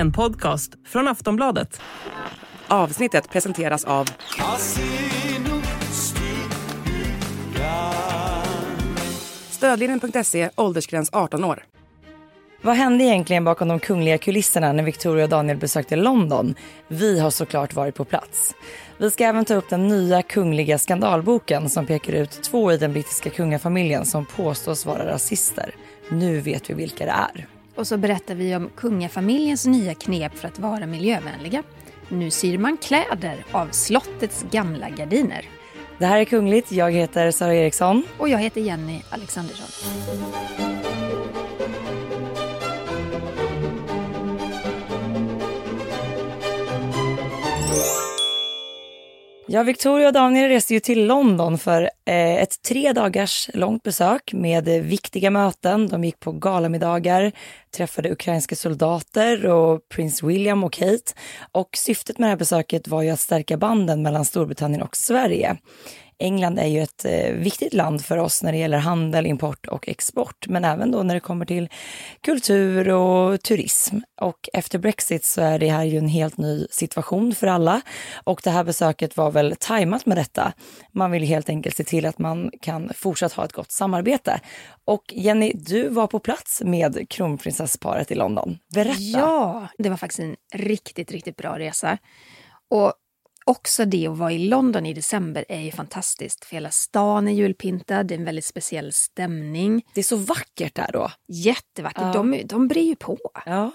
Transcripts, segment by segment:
En podcast från Aftonbladet. Avsnittet presenteras av Stödlinjen.se, åldersgräns 18 år. Vad hände egentligen bakom de kungliga kulisserna när Victoria och Daniel besökte London? Vi har såklart varit på plats. Vi ska även ta upp den nya kungliga skandalboken som pekar ut två i den brittiska kungafamiljen som påstås vara rasister. Nu vet vi vilka det är. Och så berättar vi om kungafamiljens nya knep för att vara miljövänliga. Nu syr man kläder av slottets gamla gardiner. Det här är Kungligt. Jag heter Sara Eriksson. Och jag heter Jenny Alexandersson. Ja, Victoria och Daniel reste ju till London för eh, ett tre dagars långt besök med viktiga möten. De gick på galamiddagar, träffade ukrainska soldater och prins William och Kate. Och syftet med det här besöket var ju att stärka banden mellan Storbritannien och Sverige. England är ju ett eh, viktigt land för oss när det gäller handel, import och export, men även då när det kommer till kultur och turism. Och efter Brexit så är det här ju en helt ny situation för alla och det här besöket var väl tajmat med detta. Man vill helt enkelt se till att man kan fortsatt ha ett gott samarbete. Och Jenny, du var på plats med kronprinsessparet i London. Berätta! Ja, det var faktiskt en riktigt, riktigt bra resa. Och också det att vara i London i december är ju fantastiskt. För hela stan är julpyntad, det är en väldigt speciell stämning. Det är så vackert där då. Jättevackert. Ja. De, de brer ju på. Ja.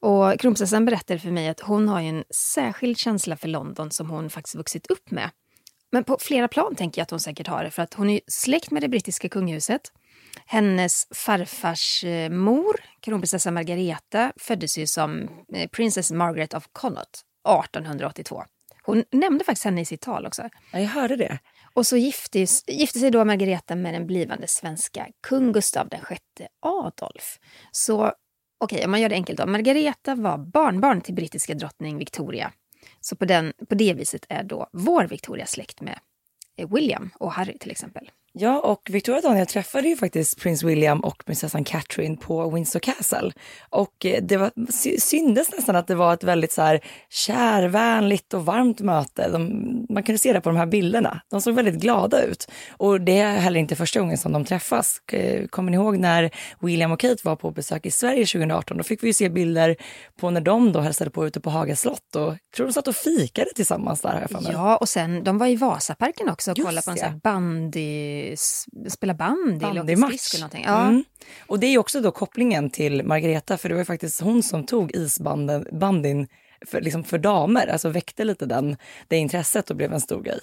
Och kronprinsessan berättade för mig att hon har en särskild känsla för London som hon faktiskt vuxit upp med. Men på flera plan tänker jag att hon säkert har det, för att hon är släkt med det brittiska kungahuset. Hennes farfars eh, mor, kronprinsessa Margareta, föddes ju som eh, Princess Margaret of Connaught 1882. Hon nämnde faktiskt henne i sitt tal också. Ja, jag hörde det. Och så gifte, gifte sig då Margareta med den blivande svenska kung Gustav VI Adolf. Så okej, om man gör det enkelt då. Margareta var barnbarn till brittiska drottning Victoria. Så på, den, på det viset är då vår Victoria släkt med William och Harry till exempel. Ja, och Victoria och Daniel träffade ju faktiskt prins William och prinsessan Catherine på Windsor Castle. Och eh, det var, syndes nästan att det var ett väldigt så här kärvänligt och varmt möte. De, man kunde se det på de här bilderna. De såg väldigt glada ut. Och det är heller inte första gången som de träffas. Eh, kommer ni ihåg när William och Kate var på besök i Sverige 2018? Då fick vi ju se bilder på när de då hälsade på ute på Haga slott. Och jag tror de satt och fikade tillsammans där. Här ja, och sen de var i Vasaparken också och kollade på en sån här bandy spela bandy, bandymatch. eller någonting. Ja. Mm. Och det är också då kopplingen till Margareta, för det var faktiskt hon som tog isbandyn för, liksom för damer, alltså väckte lite den, det intresset och blev en stor grej.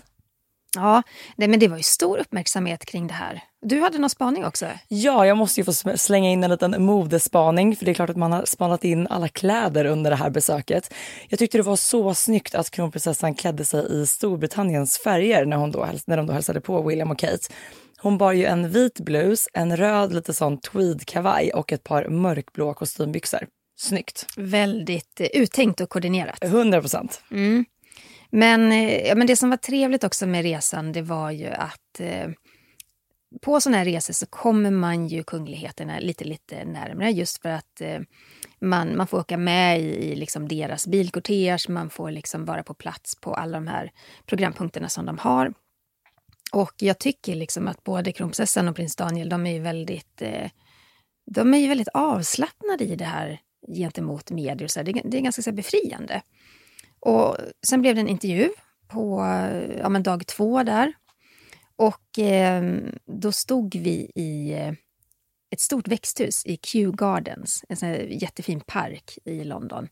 Ja, nej, men det var ju stor uppmärksamhet kring det här. Du hade någon spaning också? Ja, jag måste ju få slänga in en liten modespaning, för det är klart att man har spanat in alla kläder under det här besöket. Jag tyckte det var så snyggt att kronprinsessan klädde sig i Storbritanniens färger när, hon då, när de då hälsade på William och Kate. Hon bar ju en vit blus, en röd lite sån tweedkavaj och ett par mörkblå kostymbyxor. Snyggt. Väldigt eh, uttänkt och koordinerat. 100 procent. Mm. Men, eh, ja, men det som var trevligt också med resan, det var ju att eh, på sådana här resor så kommer man ju kungligheterna lite, lite närmare just för att eh, man, man får åka med i, i liksom deras bilkortege, man får liksom vara på plats på alla de här programpunkterna som de har. Och jag tycker liksom att både kronprinsessan och prins Daniel, de är ju väldigt, eh, de är ju väldigt avslappnade i det här gentemot medier. Så det, det, är ganska så befriande. Och sen blev det en intervju på ja, men dag två där. Och eh, då stod vi i eh, ett stort växthus i Kew Gardens, en sån jättefin park i London.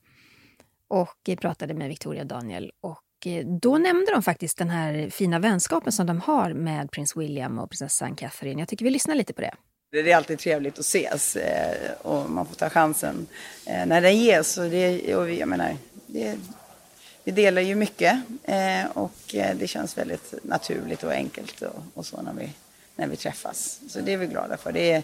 Och eh, pratade med Victoria och Daniel. Och eh, då nämnde de faktiskt den här fina vänskapen som de har med prins William och prinsessan Catherine. Jag tycker vi lyssnar lite på det. Det är alltid trevligt att ses eh, och man får ta chansen när den ges. Och det, och jag menar, det, vi delar ju mycket eh, och eh, det känns väldigt naturligt och enkelt och, och, så när vi, när vi träffas. Så det är vi glada för. Det är,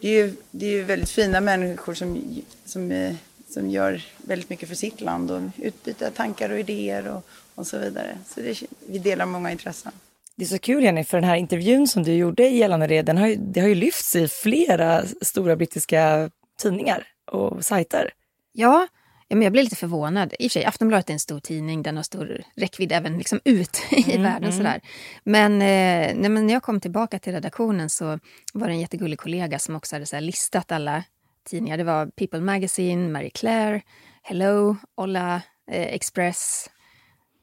det är, ju, det är ju väldigt fina människor som, som, eh, som gör väldigt mycket för sitt land och utbyter tankar och idéer och, och så vidare. Så det, vi delar många intressen. Det är så kul Jenny, för den här intervjun som du gjorde gällande det, den har ju, det har ju lyfts i flera stora brittiska tidningar och sajter. Ja, Ja, men jag blev lite förvånad. I och för sig, Aftonbladet är en stor tidning, den har stor räckvidd även liksom ut i Mm, världen. Sådär. Men, eh, nej, men när jag kom tillbaka till redaktionen så var det en jättegullig kollega som också hade så listat alla tidningar. Det var People Magazine, Marie Claire, Hello, Olla, eh, Express.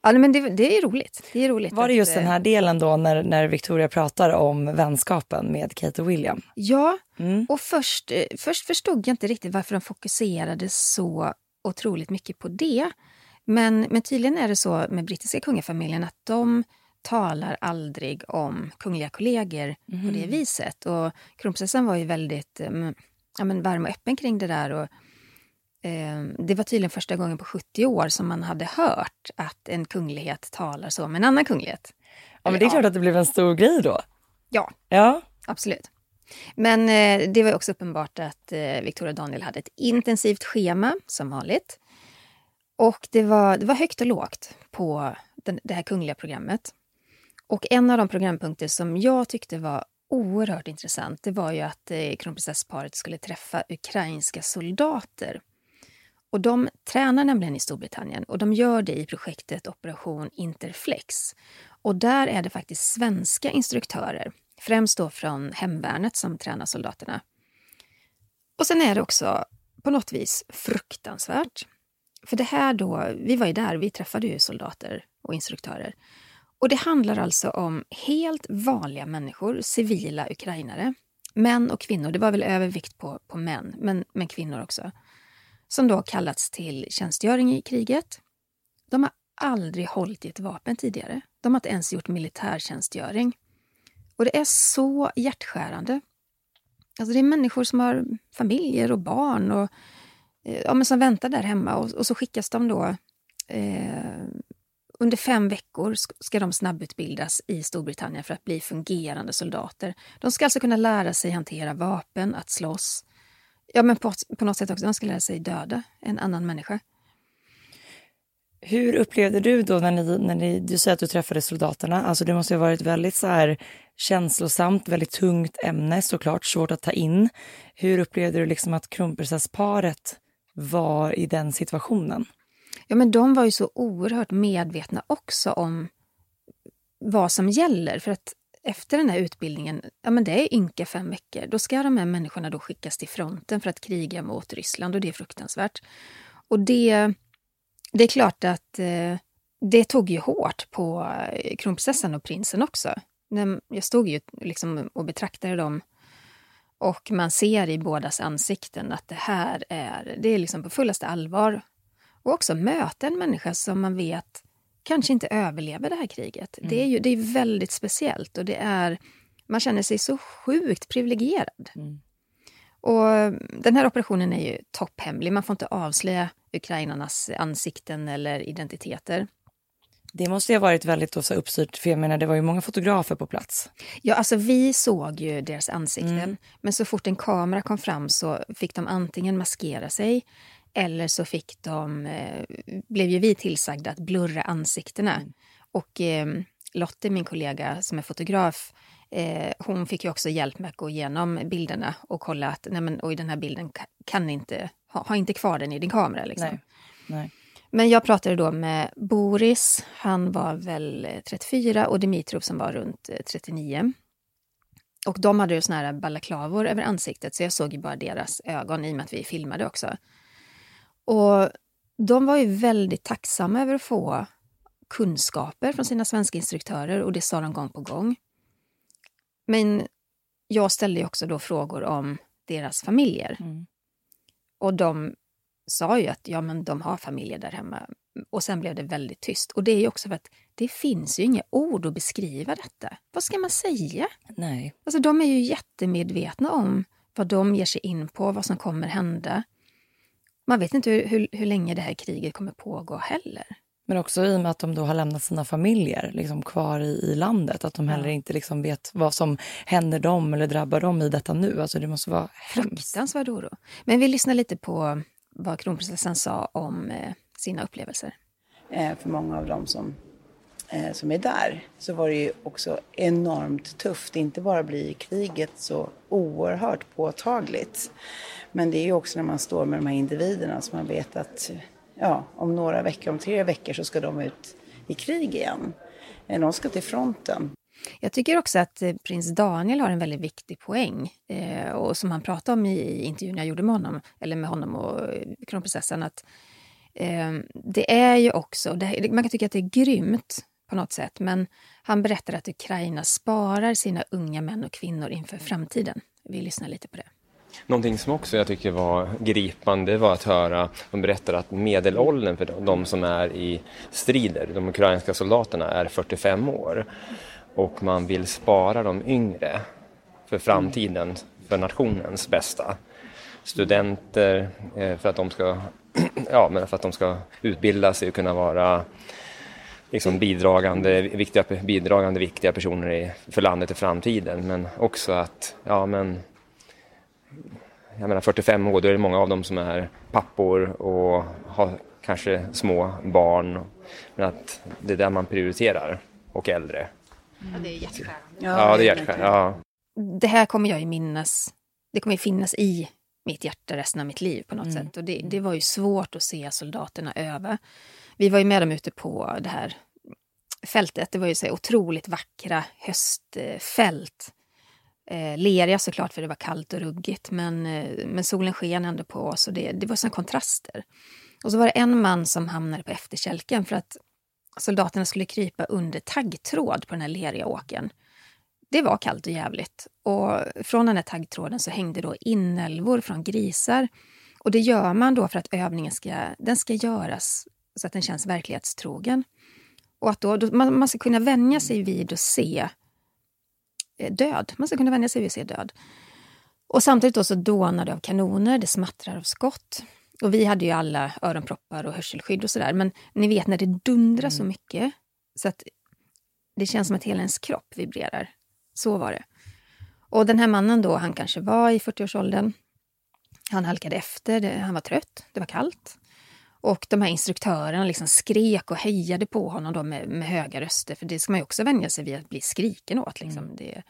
Ja, men det, det är roligt. Det är roligt Var det att, just eh, den här delen då när, när Victoria pratar om vänskapen med Kate och William? Ja, Mm. och först, eh, först förstod jag inte riktigt varför de fokuserade så otroligt mycket på det. Men, men tydligen är det så med brittiska kungafamiljen att de talar aldrig om kungliga kollegor på det viset. Och kronprinsessan var ju väldigt mm, ja, men varm och öppen kring det där. Och, eh, det var tydligen första gången på 70 år som man hade hört att en kunglighet talar så med en annan kunglighet. Ja, men det är klart att det blev en stor grej då. Ja, Ja, Absolut. Men eh, det var också uppenbart att eh, Victoria och Daniel hade ett intensivt schema, som vanligt. Och det var, det var högt och lågt på den, det här kungliga programmet. Och en av de programpunkter som jag tyckte var oerhört intressant, det var ju att eh, kronprinsessparet skulle träffa ukrainska soldater. Och de tränar nämligen i Storbritannien och de gör det i projektet Operation Interflex. Och där är det faktiskt svenska instruktörer, främst då från hemvärnet som tränar soldaterna. Och sen är det också på något vis fruktansvärt. För det här då, vi var ju där, vi träffade ju soldater och instruktörer. Och det handlar alltså om helt vanliga människor, civila ukrainare. Män och kvinnor, det var väl övervikt på, på män, men, men kvinnor också. Som då kallats till tjänstgöring i kriget. De har aldrig hållit i ett vapen tidigare. De har inte ens gjort militärtjänstgöring. Och det är så hjärtskärande. Alltså det är människor som har familjer och barn och eh, ja, men som väntar där hemma och, och så skickas de då eh, under fem veckor ska de snabbutbildas i Storbritannien för att bli fungerande soldater. De ska alltså kunna lära sig hantera vapen, att slåss. Ja, men på, på något sätt också, de ska lära sig döda en annan människa. Hur upplevde du då när ni, när ni, du säger att du träffade soldaterna, alltså det måste ha varit väldigt så här känslosamt, väldigt tungt ämne såklart, svårt att ta in. Hur upplevde du liksom att kronprinsessparet var i den situationen? Ja, men de var ju så oerhört medvetna också om vad som gäller. För att efter den här utbildningen, ja men det är ynka fem veckor, då ska de här människorna då skickas till fronten för att kriga mot Ryssland och det är fruktansvärt. Och det, det är klart att eh, det tog ju hårt på eh, kronprinsessan och prinsen också. Jag stod ju liksom och betraktade dem och man ser i bådas ansikten att det här är, det är liksom på fullaste allvar. Och också möta en människa som man vet kanske inte överlever det här kriget. Det är ju det är väldigt speciellt och det är, man känner sig så sjukt privilegierad. Mm. Och den här operationen är ju topphemlig. Man får inte avslöja ukrainarnas ansikten eller identiteter. Det måste ju ha varit väldigt då så uppstyrt, för jag menar det var ju många fotografer på plats. Ja, alltså vi såg ju deras ansikten. Men så fort en kamera kom fram så fick de antingen maskera sig eller så fick de, eh, blev ju vi tillsagda att blurra ansiktena. Och eh, Lotte, min kollega som är fotograf, eh, hon fick ju också hjälp med att gå igenom bilderna och kolla att nej men, oj, den här bilden ka- kan inte, ha, ha inte kvar den i din kamera. Liksom. Nej. Nej. Men jag pratade då med Boris, han var väl eh, 34 och Dimitrov som var runt eh, 39. Och de hade ju såna här balaklavor över ansiktet så jag såg ju bara deras ögon i och med att vi filmade också. Och de var ju väldigt tacksamma över att få kunskaper från sina svenska instruktörer och det sa de gång på gång. Men jag ställde ju också då frågor om deras familjer. Mm. Och de sa ju att ja, men de har familjer där hemma. Och sen blev det väldigt tyst. Och det är ju också för att det finns ju inga ord att beskriva detta. Vad ska man säga? Nej. Alltså de är ju jättemedvetna om vad de ger sig in på, vad som kommer hända. Man vet inte hur, hur, hur länge det här kriget kommer pågå heller. Men också i och med att de då har lämnat sina familjer liksom kvar i, i landet, att de heller inte liksom vet vad som händer dem eller drabbar dem i detta nu. Alltså det måste vara hemskt. Fruktansvärd oro. Men vi lyssnar lite på vad kronprinsessan sa om eh, sina upplevelser. Eh, för många av dem som, eh, som är där så var det ju också enormt tufft. Inte bara blir kriget så oerhört påtagligt. Men det är ju också när man står med de här individerna som man vet att ja, om några veckor, om tre veckor så ska de ut i krig igen. Eh, de ska till fronten. Jag tycker också att eh, prins Daniel har en väldigt viktig poäng. Eh, och som han pratade om i intervjun jag gjorde med honom, eller med honom och eh, kronprinsessan, att eh, det är ju också, det, man kan tycka att det är grymt på något sätt, men han berättar att Ukraina sparar sina unga män och kvinnor inför framtiden. Vi lyssnar lite på det. Någonting som också jag tycker var gripande var att höra, de berättar att medelåldern för de som är i strider, de ukrainska soldaterna, är 45 år. Och man vill spara de yngre för framtiden, för nationens bästa. Studenter, eh, för att de ska, ja, men för att de ska utbilda sig och kunna vara liksom bidragande, viktiga, bidragande viktiga personer i, för landet i framtiden. Men också att, ja men jag menar 45 år, då är det många av dem som är pappor och har kanske små barn. Men att det är där man prioriterar, och äldre. Ja, det är hjärtskärande. Ja, det är hjärtskärande. Ja. Det här kommer jag ju minnas. Det kommer ju finnas i mitt hjärta resten av mitt liv på något sätt. Och det, det var ju svårt att se soldaterna öva. Vi var ju med dem ute på det här fältet. Det var ju så otroligt vackra höstfält Eh, leriga såklart för det var kallt och ruggigt men, eh, men solen sken ändå på oss och det, det var såna kontraster. Och så var det en man som hamnade på efterkälken för att soldaterna skulle krypa under taggtråd på den här leriga åken. Det var kallt och jävligt och från den här taggtråden så hängde då inälvor från grisar. Och det gör man då för att övningen ska, den ska göras så att den känns verklighetstrogen. Och att då, då man, man ska kunna vänja sig vid att se död. Man ska kunna vänja sig vid att se död. Och samtidigt då så dånar det av kanoner, det smattrar av skott. Och vi hade ju alla öronproppar och hörselskydd och sådär. Men ni vet när det dundrar så mycket så att det känns som att hela ens kropp vibrerar. Så var det. Och den här mannen då, han kanske var i 40-årsåldern. Han halkade efter, han var trött, det var kallt. Och de här instruktörerna liksom skrek och hejade på honom då med, med höga röster. För det ska man ju också vänja sig vid att bli skriken åt. Liksom. Mm. Det,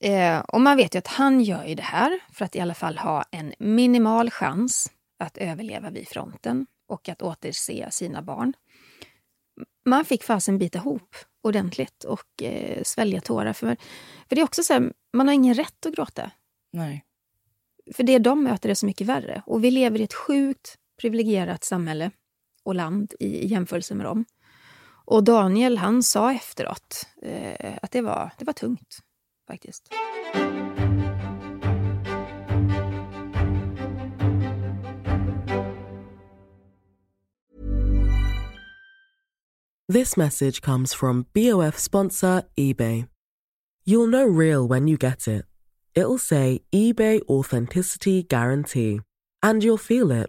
eh, och man vet ju att han gör ju det här för att i alla fall ha en minimal chans att överleva vid fronten och att återse sina barn. Man fick fasen bita ihop ordentligt och eh, svälja tårar. För, för det är också så här, man har ingen rätt att gråta. Nej. För det de möter är så mycket värre. Och vi lever i ett sjukt privilegierat samhälle och land i jämförelse med dem. Och Daniel han sa efteråt eh, att det var, det var tungt, faktiskt. This message comes from BOF sponsor eBay. You'll know real when you get it. It'll say eBay Authenticity Guarantee. And you'll feel it.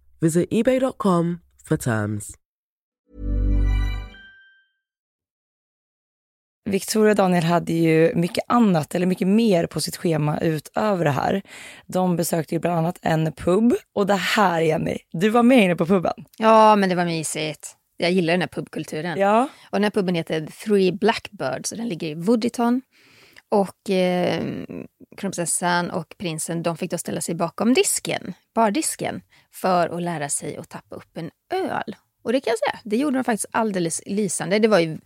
Visit eBay.com for terms. Victoria och Daniel hade ju mycket annat, eller mycket mer på sitt schema utöver det här. De besökte ju bland annat en pub. Och det här, Jenny, du var med inne på puben. Ja, men det var mysigt. Jag gillar den här pubkulturen. Ja. Och den här puben heter Three Blackbirds och den ligger i Wooditon. Och eh, kronprinsessan och prinsen de fick då ställa sig bakom disken, bardisken, för att lära sig att tappa upp en öl. Och det kan jag säga, det gjorde de faktiskt alldeles lysande. Det var ju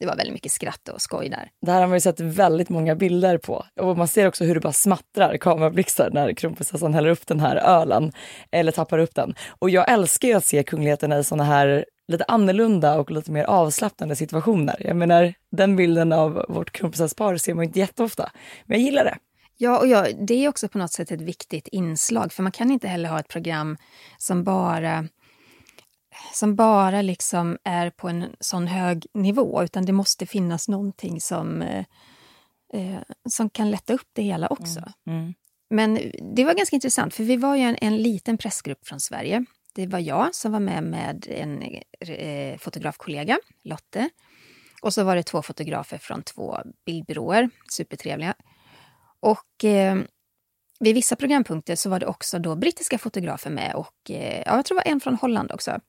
det var väldigt mycket skratt och skoj där. Det här har man ju sett väldigt många bilder på. Och man ser också hur det bara smattrar kamerablixtar när kronprinsessan häller upp den här ölen eller tappar upp den. Och jag älskar ju att se kungligheterna i såna här lite annorlunda och lite mer avslappnande situationer. Jag menar, den bilden av vårt kronprinsesspar ser man inte jätteofta. Men jag gillar det. Ja, och ja, det är också på något sätt ett viktigt inslag. För man kan inte heller ha ett program som bara som bara liksom är på en sån hög nivå, utan det måste finnas någonting som, eh, eh som kan lätta upp det hela också. Mm. Mm. Men det var ganska intressant, för vi var ju en, en liten pressgrupp från Sverige Det var jag som var med med en eh, fotografkollega, Lotte. Och så var det två fotografer från två bildbyråer, supertrevliga. Och eh, vid vissa programpunkter så var det också då brittiska fotografer med och eh, ja, jag tror det var en från Holland också.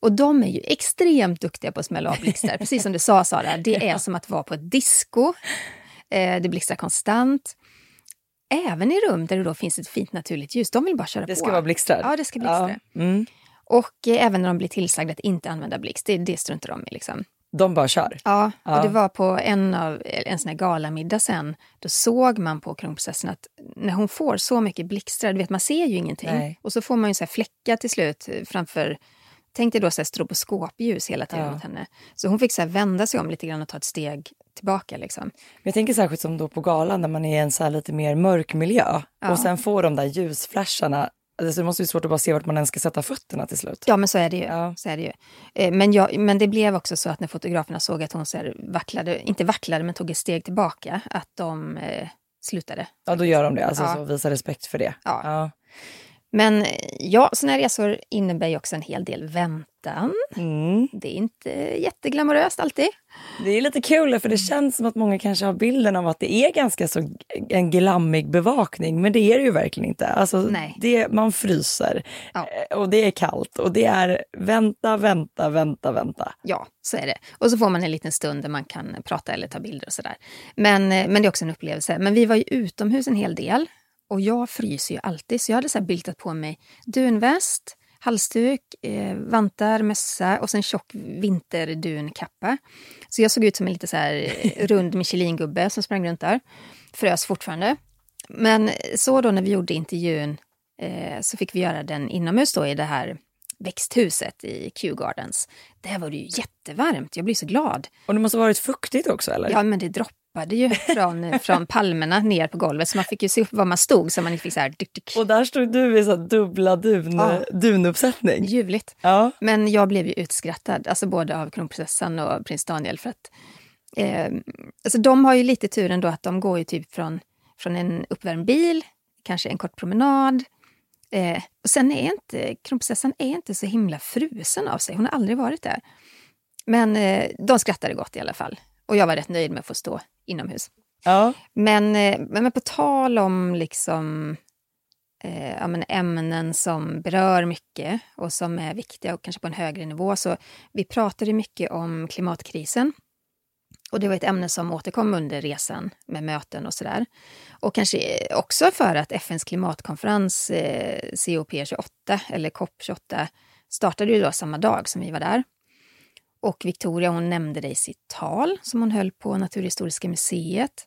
Och de är ju extremt duktiga på att smälla av blixtar. Precis som du sa Sara, det är som att vara på ett disco. Eh, det blixtrar konstant. Även i rum där det då finns ett fint naturligt ljus. De vill bara köra på. Det ska vara blixtar? Ja, det ska blixtra. Ja. Mm. Och eh, även när de blir tillsagda att inte använda blixt, det, det struntar de i. Liksom. De bara kör? Ja, Ja. och det var på en, av, en sån här galamiddag sen. Då såg man på kronprinsessan att när hon får så mycket blixtrar, du vet man ser ju ingenting. Nej. Och så får man ju så här fläckar till slut eh, framför Tänk dig då så här stroboskopljus hela tiden Ja. mot henne. Så hon fick så vända sig om lite grann och ta ett steg tillbaka. Liksom. Jag tänker särskilt som då på galan när man är i en så lite mer mörk miljö Ja. och sen får de där ljusflasharna. Alltså det måste ju svårt att bara se vart man ens ska sätta fötterna till slut. Ja, men så är det ju. Ja. Så är det ju. Eh, Men, jag, men det blev också så att när fotograferna såg att hon så här vacklade, inte vacklade, men tog ett steg tillbaka, att de eh, slutade. Ja, då gör de det. Alltså Ja. så visa respekt för det. Ja. Ja. Men ja, såna här resor innebär ju också en hel del väntan. Mm. Det är inte jätteglamoröst alltid. Det är lite kul för det känns som att många kanske har bilden av att det är ganska så en glammig bevakning, men det är det ju verkligen inte. Alltså, Nej. Det, man fryser Ja. eh, och det är kallt och det är vänta, vänta, vänta, vänta. Ja, så är det. Och så får man en liten stund där man kan prata eller ta bilder och sådär. Men, eh, men det är också en upplevelse. Men vi var ju utomhus en hel del och jag fryser ju alltid. Så jag hade så bildat på mig dunväst, halsduk, eh, vantar, mössa och sen tjock vinterdunkappa. Så jag såg ut som en lite så här eh, rund Michelin-gubbe som sprang runt där. Frös fortfarande. Men så då när vi gjorde intervjun eh, så fick vi göra den inomhus då i det här växthuset i Kew Gardens. Där var det ju jättevarmt, jag blir så glad. Och det måste ha varit fuktigt också eller? Ja, men det droppade ju från, från palmerna ner på golvet så man fick ju se upp var man stod så man inte fick så här... Dyk, dyk. Och där stod du i så dubbla dun, Ja. dunuppsättning. Ljuvligt. Ja. Men jag blev ju utskrattad, alltså både av kronprinsessan och prins Daniel för att eh, alltså de har ju lite tur ändå att de går ju typ från, från en uppvärmd bil, kanske en kort promenad. Eh, och sen är inte kronprinsessan är inte så himla frusen av sig, hon har aldrig varit där. Men eh, de skrattade gott i alla fall. Och jag var rätt nöjd med att få stå inomhus. Ja. Men, eh, men på tal om liksom, eh, ja, men ämnen som berör mycket och som är viktiga och kanske på en högre nivå. Så vi pratade mycket om klimatkrisen. Och det var ett ämne som återkom under resan med möten och sådär. Och kanske också för att FNs klimatkonferens eh, COP28, eller COP28, startade ju då samma dag som vi var där. Och Victoria hon nämnde det i sitt tal som hon höll på Naturhistoriska museet.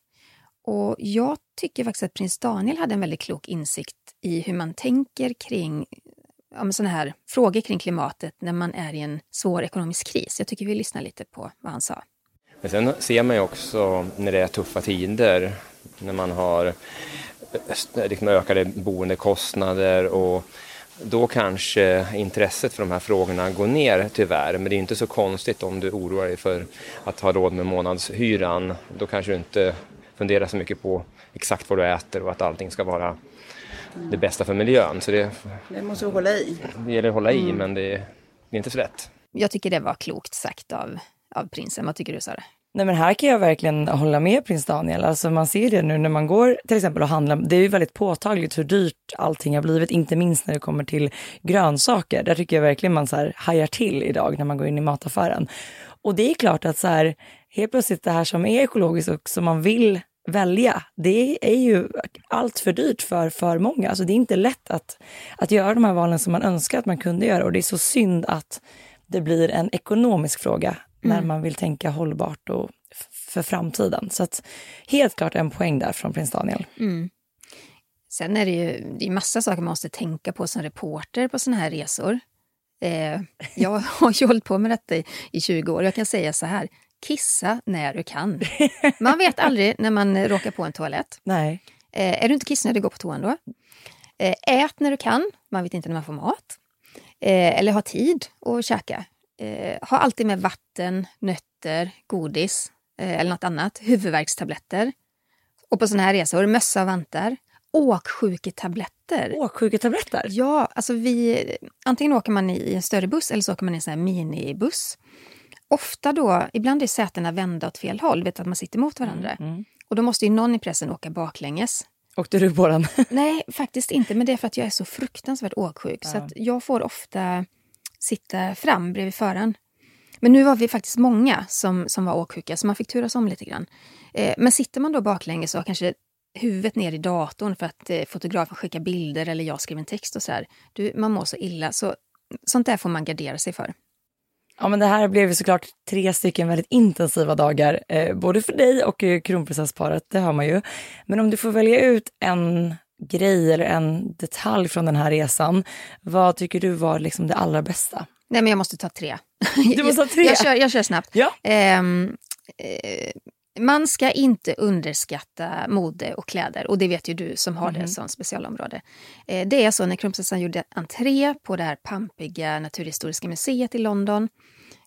Och jag tycker faktiskt att prins Daniel hade en väldigt klok insikt i hur man tänker kring ja, såna här frågor kring klimatet när man är i en svår ekonomisk kris. Jag tycker vi lyssnar lite på vad han sa. Men sen ser man ju också när det är tuffa tider, när man har eh, liksom ökade boendekostnader och då kanske intresset för de här frågorna går ner tyvärr. Men det är inte så konstigt om du oroar dig för att ha råd med månadshyran. Då kanske du inte funderar så mycket på exakt vad du äter och att allting ska vara det bästa för miljön. Så det, Det måste vi hålla i. det gäller att hålla i, men det, det är inte så lätt. Jag tycker det var klokt sagt av, av prinsen. Vad tycker du Sara? Nej men här kan jag verkligen hålla med prins Daniel. Alltså man ser det nu när man går till exempel och handlar. Det är ju väldigt påtagligt hur dyrt allting har blivit, inte minst när det kommer till grönsaker. Där tycker jag verkligen man så här hajar till idag när man går in i mataffären. Och det är klart att så här, helt plötsligt det här som är ekologiskt och som man vill välja, det är ju allt för dyrt för för många. Alltså det är inte lätt att, att göra de här valen som man önskar att man kunde göra och det är så synd att det blir en ekonomisk fråga när man vill tänka hållbart och för framtiden. Så att helt klart en poäng där från prins Daniel. Sen är det ju det är massa saker man måste tänka på som reporter på såna här resor. Eh, jag har ju hållit på med detta i, i 20 år. Jag kan säga så här, kissa när du kan. Man vet aldrig när man råkar på en toalett. Nej. Eh, är du inte kissnödig, gå på toan då. Eh, ät när du kan, man vet inte när man får mat. Eh, eller ha tid att käka. Eh, ha alltid med vatten, nötter, godis eh, eller något annat. Huvudvärkstabletter. Och på såna här resor, mössa och vantar. åksjuketabletter. Åksjuketabletter? Ja, alltså vi, antingen åker man i en större buss eller så åker man i en sån här minibuss. Ofta då, ibland är sätena vända åt fel håll, vet att man sitter mot varandra. Mm. Och då måste ju någon i pressen åka baklänges. Åkte du på den? Nej, faktiskt inte. Men det är för att jag är så fruktansvärt åksjuk. Ja. Så att jag får ofta sitta fram bredvid föraren. Men nu var vi faktiskt många som, som var åksjuka, så man fick turas om lite grann. Eh, men sitter man då baklänges och har kanske huvudet ner i datorn för att eh, fotografen skickar bilder eller jag skriver en text och så här. Du, man mår så illa, så sånt där får man gardera sig för. Ja, men det här blev ju såklart tre stycken väldigt intensiva dagar, eh, både för dig och eh, kronprinsessparet, det hör man ju. Men om du får välja ut en grej eller en detalj från den här resan, vad tycker du var liksom det allra bästa? Nej, men jag måste ta tre. Du måste ha tre? Jag, jag, kör, jag kör snabbt. Ja. Ehm, eh, man ska inte underskatta mode och kläder och det vet ju du som har Mhm. det som specialområde. Eh, det är så när kronprinsessan gjorde entré på det här pampiga Naturhistoriska museet i London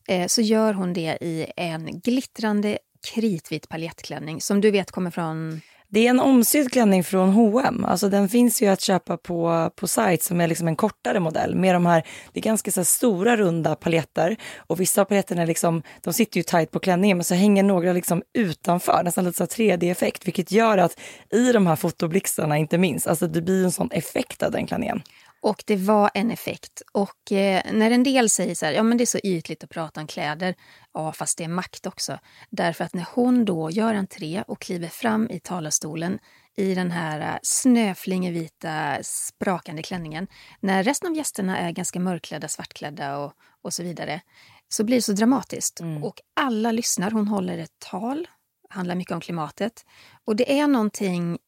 eh, så gör hon det i en glittrande kritvit paljettklänning som du vet kommer från det är en omsydd klänning från H&M. Alltså den finns ju att köpa på, på sajt som är liksom en kortare modell. Med de här, det är ganska så här stora runda paljetter och vissa av paletterna liksom, de sitter ju tight på klänningen men så hänger några liksom utanför, nästan lite så 3D-effekt, vilket gör att i de här fotoblixtarna inte minst, alltså det blir en sån effekt av den klänningen. Och det var en effekt. Och eh, när en del säger så här, ja men det är så ytligt att prata om kläder. Ja, fast det är makt också. Därför att när hon då gör entré och kliver fram i talarstolen i den här eh, snöflingevita sprakande klänningen. När resten av gästerna är ganska mörkklädda, svartklädda och, och så vidare. Så blir det så dramatiskt. Och alla lyssnar. Hon håller ett tal. handlar mycket om klimatet. Och det är någonting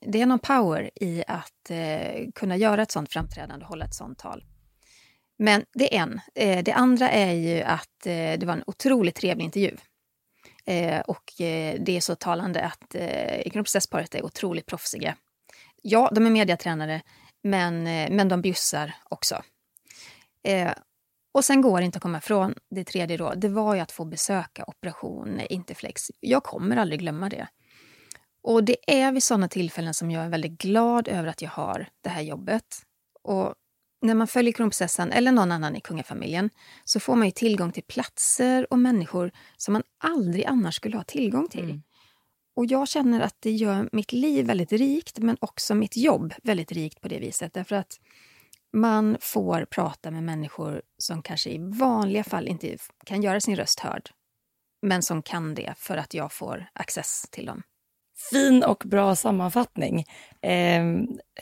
det är någon power i att eh, kunna göra ett sånt framträdande och hålla ett sånt tal. Men det är en. Eh, det andra är ju att eh, det var en otroligt trevlig intervju. Eh, och eh, det är så talande att eh, kronprinsessparet är otroligt proffsiga. Ja, de är mediatränare, men, eh, men de bjussar också. Eh, och sen går det inte att komma ifrån det tredje då. Det var ju att få besöka Operation Interflex. Jag kommer aldrig glömma det. Och det är vid sådana tillfällen som jag är väldigt glad över att jag har det här jobbet. Och när man följer kronprinsessan eller någon annan i kungafamiljen så får man ju tillgång till platser och människor som man aldrig annars skulle ha tillgång till. Och jag känner att det gör mitt liv väldigt rikt men också mitt jobb väldigt rikt på det viset. Därför att man får prata med människor som kanske i vanliga fall inte kan göra sin röst hörd. Men som kan det för att jag får access till dem. Fin och bra sammanfattning. Eh,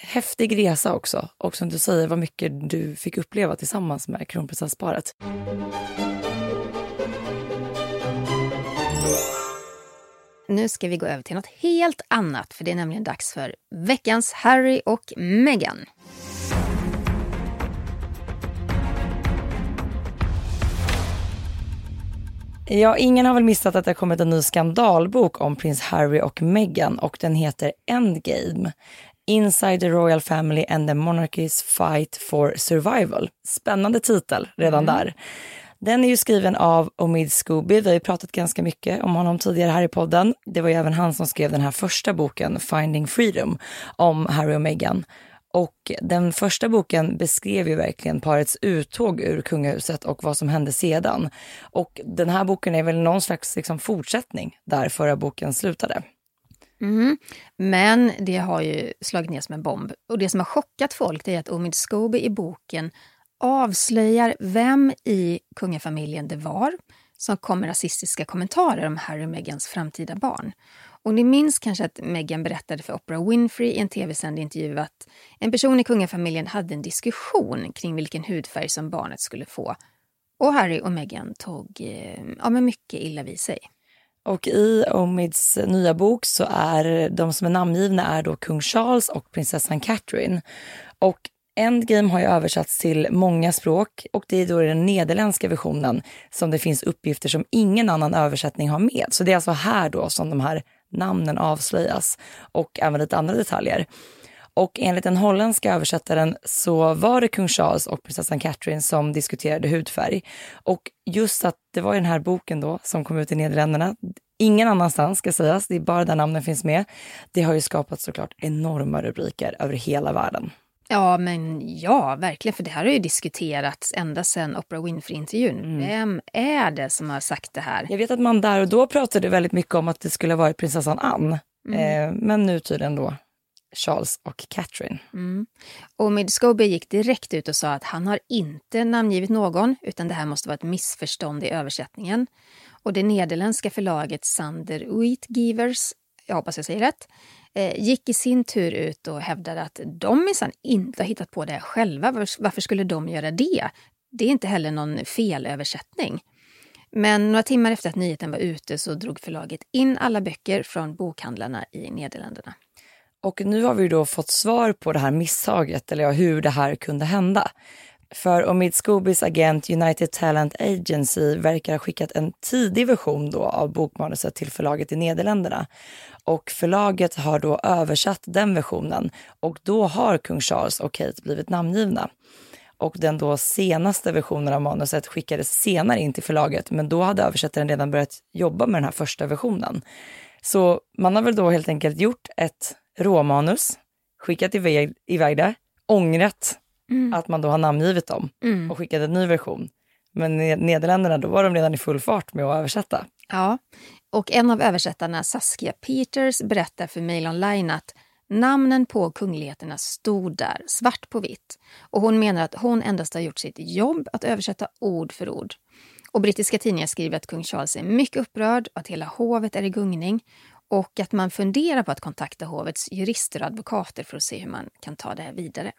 häftig resa också. Och som du säger, vad mycket du fick uppleva tillsammans med kronprinsessparet. Nu ska vi gå över till något helt annat, för det är nämligen dags för veckans Harry och Meghan. Ja, ingen har väl missat att det har kommit en ny skandalbok om prins Harry och Meghan och den heter Endgame. Inside the Royal Family and the Monarchy's Fight for Survival. Spännande titel redan där. Den är ju skriven av Omid Scooby. Vi har ju pratat ganska mycket om honom tidigare här i podden. Det var ju även han som skrev den här första boken, Finding Freedom, om Harry och Meghan. Och den första boken beskrev ju verkligen parets uttåg ur kungahuset och vad som hände sedan. Och den här boken är väl någon slags liksom fortsättning där förra boken slutade. Mm. Men det har ju slagit ner som en bomb. Och det som har chockat folk är att Omid Scobie i boken avslöjar vem i kungafamiljen det var som kom med rasistiska kommentarer om Harry och Meghans framtida barn. Och ni minns kanske att Meghan berättade för Oprah Winfrey i en tv-sänd intervju att en person i kungafamiljen hade en diskussion kring vilken hudfärg som barnet skulle få. Och Harry och Meghan tog eh, ja, men mycket illa vid sig. Och i Omids nya bok så är de som är namngivna är då kung Charles och prinsessan Catherine. Och Endgame har ju översatts till många språk och det är då den nederländska versionen som det finns uppgifter som ingen annan översättning har med. Så det är alltså här då som de här namnen avslöjas och även lite andra detaljer. Och enligt den holländska översättaren så var det kung Charles och prinsessan Catherine som diskuterade hudfärg. Och just att det var i den här boken då som kom ut i Nederländerna, Ingen annanstans ska sägas, det är bara där namnen finns med. Det har ju skapat såklart enorma rubriker över hela världen. Ja, men ja, verkligen. För det här har ju diskuterats ända sedan Oprah Winfrey-intervjun. Mm. Vem är det som har sagt det här? Jag vet att man där och då pratade väldigt mycket om att det skulle ha varit prinsessan Anne. Mm. Eh, men nu tydligen då Charles och Catherine. Mm. Och Mid Scobie gick direkt ut och sa att han har inte namngivit någon, utan det här måste vara ett missförstånd i översättningen. Och det nederländska förlaget Sander Uitgivers, jag hoppas jag säger rätt, Eh, gick i sin tur ut och hävdade att de minsann inte har hittat på det själva. Varför- skulle de göra det? Det är inte heller någon felöversättning. Men några timmar efter att nyheten var ute så drog förlaget in alla böcker från bokhandlarna i Nederländerna. Och nu har vi då fått svar på det här misstaget, eller hur det här kunde hända. För Omid Scoobys agent United Talent Agency verkar ha skickat en tidig version då av bokmanuset till förlaget i Nederländerna. Och förlaget har då översatt den versionen och då har kung Charles och Kate blivit namngivna. Och den då senaste versionen av manuset skickades senare in till förlaget, men då hade översättaren redan börjat jobba med den här första versionen. Så man har väl då helt enkelt gjort ett råmanus, skickat iväg, iväg det, ångrat att man då har namngivit dem och skickat en ny version. Men i Nederländerna, då var de redan i full fart med att översätta. Ja, och en av översättarna, Saskia Peters, berättar för Mail Online att namnen på kungligheterna stod där, svart på vitt. Och hon menar att hon endast har gjort sitt jobb att översätta ord för ord. Och brittiska tidningar skriver att kung Charles är mycket upprörd att hela hovet är i gungning och att man funderar på att kontakta hovets jurister och advokater för att se hur man kan ta det här vidare.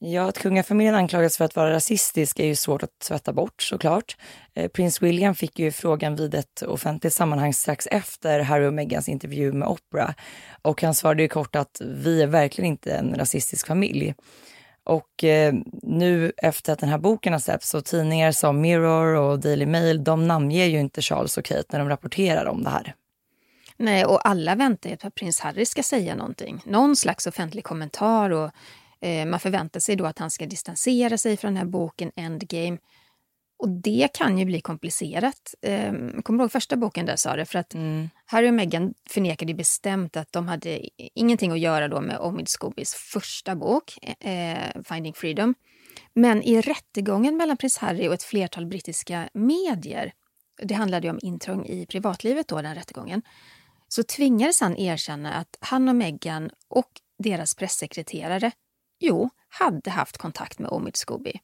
Ja, att kungafamiljen anklagas för att vara rasistisk är ju svårt att tvätta bort såklart. Eh, prins William fick ju frågan vid ett offentligt sammanhang strax efter Harry och Meghans intervju med Oprah. Och han svarade ju kort att vi är verkligen inte en rasistisk familj. Och eh, nu efter att den här boken har släppts och tidningar som Mirror och Daily Mail, de namnger ju inte Charles och Kate när de rapporterar om det här. Nej, och alla väntar ju på att prins Harry ska säga någonting. Någon slags offentlig kommentar och man förväntar sig då att han ska distansera sig från den här boken Endgame. Och det kan ju bli komplicerat. Eh, kommer du ihåg första boken där sa det? För att Harry och Meghan förnekade bestämt att de hade ingenting att göra då med Omid Scobies första bok, eh, Finding Freedom. Men i rättegången mellan prins Harry och ett flertal brittiska medier, det handlade ju om intrång i privatlivet då, den rättegången, så tvingades han erkänna att han och Meghan och deras pressekreterare, jo, hade haft kontakt med Omid Scobie.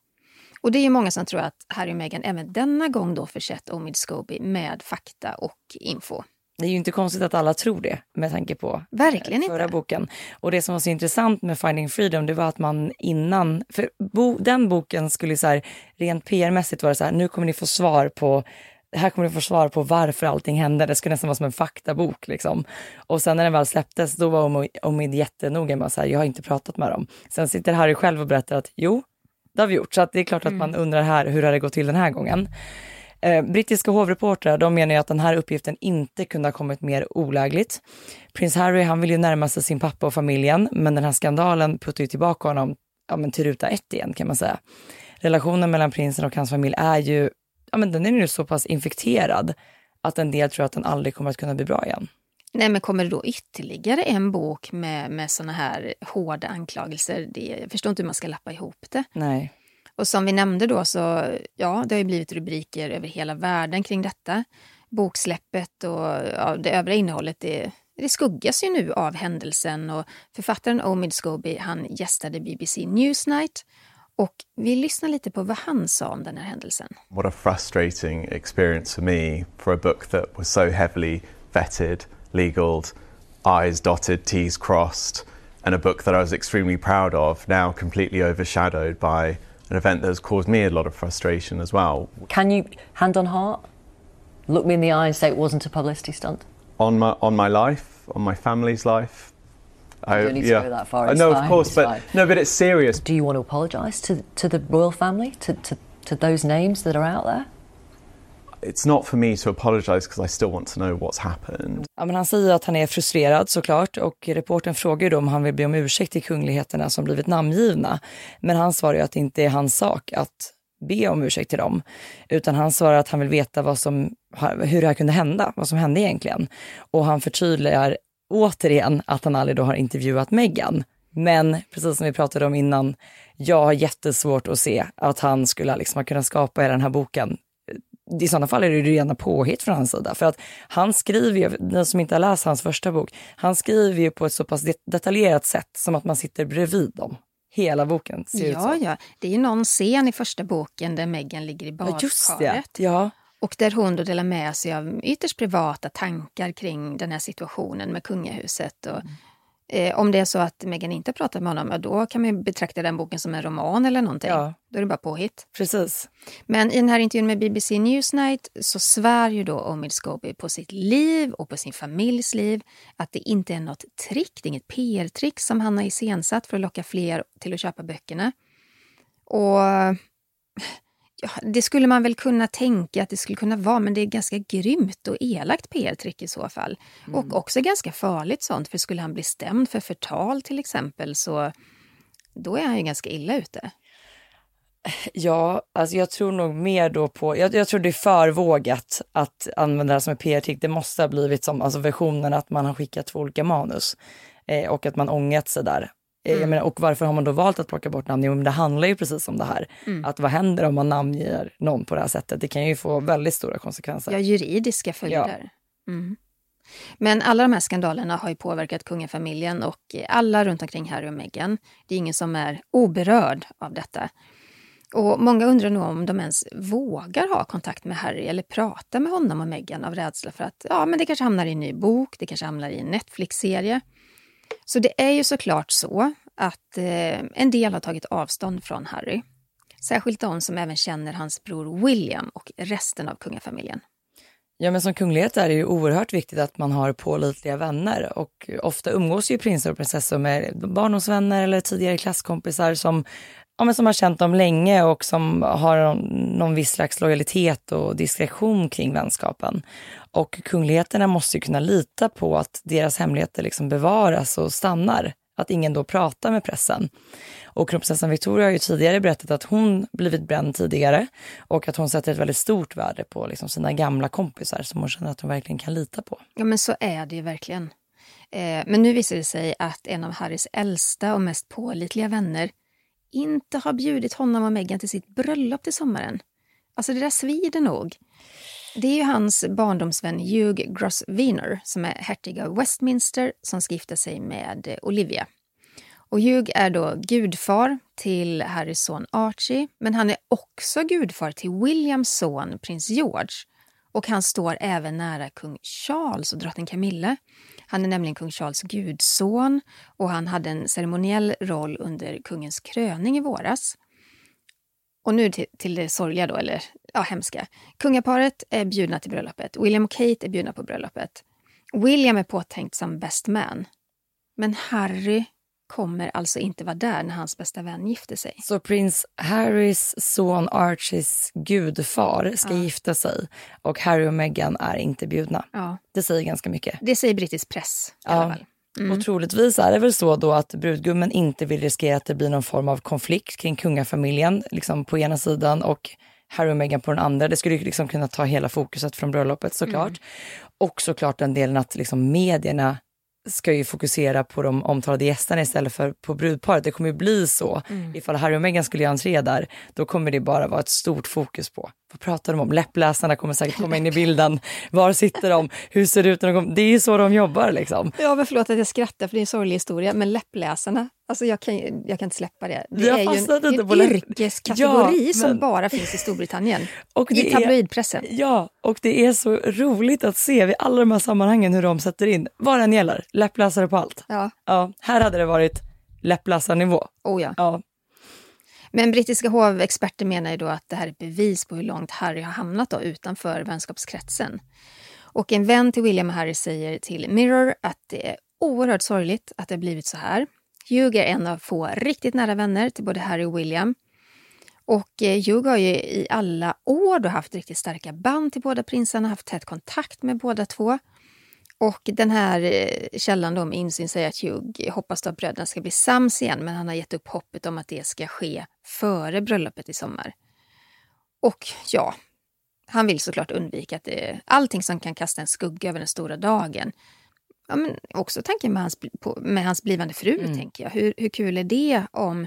Och det är många som tror att Harry och Meghan även denna gång då försett Omid Scobie med fakta och info. Det är ju inte konstigt att alla tror det med tanke på Verkligen eh, förra inte. boken. Och det som var så intressant med Finding Freedom, det var att man innan, för bo, den boken skulle så här, rent PR-mässigt vara så här, nu kommer ni få svar på här kommer ni få svar på varför allting hände. Det skulle nästan vara som en faktabok. Liksom. Och sen när den väl släpptes, då var Omi- Omid jättenoga med att jag har inte pratat med dem. Sen sitter Harry själv och berättar att jo, det har vi gjort. Så att det är klart att man undrar här, hur har det gått till den här gången? Eh, brittiska hovreportrar de menar ju att den här uppgiften inte kunde ha kommit mer olägligt. Prins Harry han vill ju närma sig sin pappa och familjen, men den här skandalen puttar ju tillbaka honom ja, men till ruta ett igen kan man säga. Relationen mellan prinsen och hans familj är ju, ja, men den är ju så pass infekterad att en del tror att den aldrig kommer att kunna bli bra igen. Nej, men kommer det då ytterligare en bok med, med såna här hårda anklagelser? Det, jag förstår inte hur man ska lappa ihop det. Nej. Och som vi nämnde då så, ja, det har ju blivit rubriker över hela världen kring detta. Boksläppet och ja, det övriga innehållet, det, det skuggas ju nu av händelsen och författaren Omid Scobie, han gästade BBC Newsnight och vi lyssnar lite på vad han sa om den här händelsen. What a frustrating experience for me for a book that was so heavily vetted, legaled, I's dotted, T's crossed, and a book that I was extremely proud of, now completely overshadowed by an event that has caused me a lot of frustration as well. Can you, hand on heart, look me in the eye and say it wasn't a publicity stunt? On my on my life, on my family's life. I, don't need to go that far, it's know, fine, of course, it's but fine. no, but it's serious. Do you want to apologise to, to the royal family, to, to, to those names that are out there? It's not for me to apologise because I still want to know what's happened. Ja, men han säger att han är frustrerad såklart och reporten frågar ju då om han vill be om ursäkt till kungligheterna som blivit namngivna. Men han svarar ju att det inte är hans sak att be om ursäkt till dem, utan han svarar att han vill veta vad som hur det här kunde hända, vad som hände egentligen. Och han förtydligar återigen att han aldrig då har intervjuat Meghan. Men precis som vi pratade om innan, jag har jättesvårt att se att han skulle liksom ha kunnat skapa hela den här boken. I sådana fall är det ju rena påhitt från hans sida. För att han skriver ju, ni som inte har läst hans första bok, han skriver ju på ett så pass det detaljerat sätt som att man sitter bredvid dem. Hela boken ser ut så. Ja, ja. Det är ju någon scen i första boken där Meghan ligger i Ja, badkaret. just det. Ja. Och där hon då delar med sig av ytterst privata tankar kring den här situationen med kungahuset. Och, eh, om det är så att Meghan inte har pratat med honom, då kan man ju betrakta den boken som en roman eller någonting. Ja. Då är det bara påhitt. Precis. Men i den här intervjun med BBC Newsnight så svär ju då Omid Scobie på sitt liv och på sin familjs liv att det inte är något trick, det är inget PR-trick som han har iscensatt för att locka fler till att köpa böckerna. Och ja, det skulle man väl kunna tänka att det skulle kunna vara, men det är ganska grymt och elakt PR-trick i så fall. Och också ganska farligt sånt, för skulle han bli stämd för förtal till exempel så då är han ju ganska illa ute. Ja, alltså jag tror nog mer då på, jag, jag tror det är för vågat att använda det här som ett PR-trick. Det måste ha blivit som alltså versionen att man har skickat två olika manus eh, och att man ångrat sig där. Eh, Jag menar, och varför har man då valt att plocka bort namn? Jo, men det handlar ju precis om det här. Att vad händer om man namnger någon på det här sättet? Det kan ju få väldigt stora konsekvenser. Ja, juridiska följder. Ja. Mm. Men alla de här skandalerna har ju påverkat kungafamiljen och alla runt omkring Harry och Meghan. Det är ingen som är oberörd av detta. Och många undrar nog om de ens vågar ha kontakt med Harry eller prata med honom och Meghan av rädsla för att ja, men det kanske hamnar i en ny bok, det kanske hamnar i en Netflix-serie. Så det är ju såklart så att eh, en del har tagit avstånd från Harry. Särskilt de som även känner hans bror William och resten av kungafamiljen. Ja, men som kunglighet är det ju oerhört viktigt att man har pålitliga vänner och ofta umgås ju prinsar och prinsessor med barndomsvänner eller tidigare klasskompisar som, ja, men som har känt dem länge och som har någon, någon viss slags lojalitet och diskretion kring vänskapen. Och kungligheterna måste ju kunna lita på att deras hemligheter liksom bevaras och stannar. Att ingen då pratar med pressen. Och kronprinsessan Victoria har ju tidigare berättat att hon blivit bränd tidigare och att hon sätter ett väldigt stort värde på liksom sina gamla kompisar som hon känner att hon verkligen kan lita på. Ja, men så är det ju verkligen. Eh, men nu visar det sig att en av Harrys äldsta och mest pålitliga vänner inte har bjudit honom och Meghan till sitt bröllop till sommaren. Alltså det där svider nog. Det är ju hans barndomsvän Hugh Grosvenor som är hertig av Westminster som ska gifta sig med Olivia. Och Hugh är då gudfar till Harrys son Archie, men han är också gudfar till Williams son prins George. Och han står även nära kung Charles och drottning Camilla. Han är nämligen kung Charles gudson och han hade en ceremoniell roll under kungens kröning i våras. Och nu till, till det sorgliga då, eller ja, hemska. Kungaparet är bjudna till bröllopet. William och Kate är bjudna på bröllopet. William är påtänkt som best man. Men Harry kommer alltså inte vara där när hans bästa vän gifter sig. Så prins Harrys son Archies gudfar ska gifta sig och Harry och Meghan är inte bjudna. Ja, Det säger ganska mycket. det säger brittisk press i alla fall. Och troligtvis är det väl så då att brudgummen inte vill riskera att det blir någon form av konflikt kring kungafamiljen liksom på ena sidan och Harry och Meghan på den andra. Det skulle liksom kunna ta hela fokuset från bröllopet såklart. Och såklart den delen att liksom medierna ska ju fokusera på de omtalade gästerna istället för på brudparet. Det kommer ju bli så. Ifall Harry och Meghan skulle göra entré där, då kommer det bara vara ett stort fokus på. Vad pratar de om? Läppläsarna kommer säkert komma in i bilden. Var sitter de? Hur ser det ut när de kommer? Det är ju så de jobbar liksom. Ja, men förlåt att jag skrattar för det är en sorglig historia, men läppläsarna, alltså jag kan, jag kan inte släppa det. Det Jag är ju en, en på yrkeskategori Ja, som men- bara finns i Storbritannien. Och I det är- tabloidpressen. Ja, och det är så roligt att se vid alla de här sammanhangen hur de sätter in, vad det än gäller, läppläsare på allt. Ja, Ja, här hade det varit läppläsarnivå. oh ja. Ja, men brittiska hovexperter menar ju då att det här är ett bevis på hur långt Harry har hamnat då utanför vänskapskretsen. Och en vän till William och Harry säger till Mirror att det är oerhört sorgligt att det har blivit så här. Hugh är en av få riktigt nära vänner till både Harry och William. Och eh, Hugh har ju i alla år då haft riktigt starka band till båda prinsarna, haft tät kontakt med båda två. Och den här eh, källan då med insyn säger att Hugh hoppas att bröderna ska bli sams igen, men han har gett upp hoppet om att det ska ske före bröllopet i sommar. Och ja, Han vill såklart undvika att det, allting som kan kasta en skugga över den stora dagen. Ja, men också tanken med hans, på, med hans blivande fru, Mm. tänker jag. Hur, hur kul är det om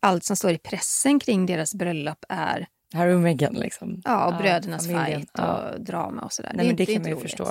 allt som står i pressen kring deras bröllop är Harry och Meghan liksom. ja, och brödernas familjen. fight och Ja. drama och sådär. Nej, men det, kan man ju roligt. förstå.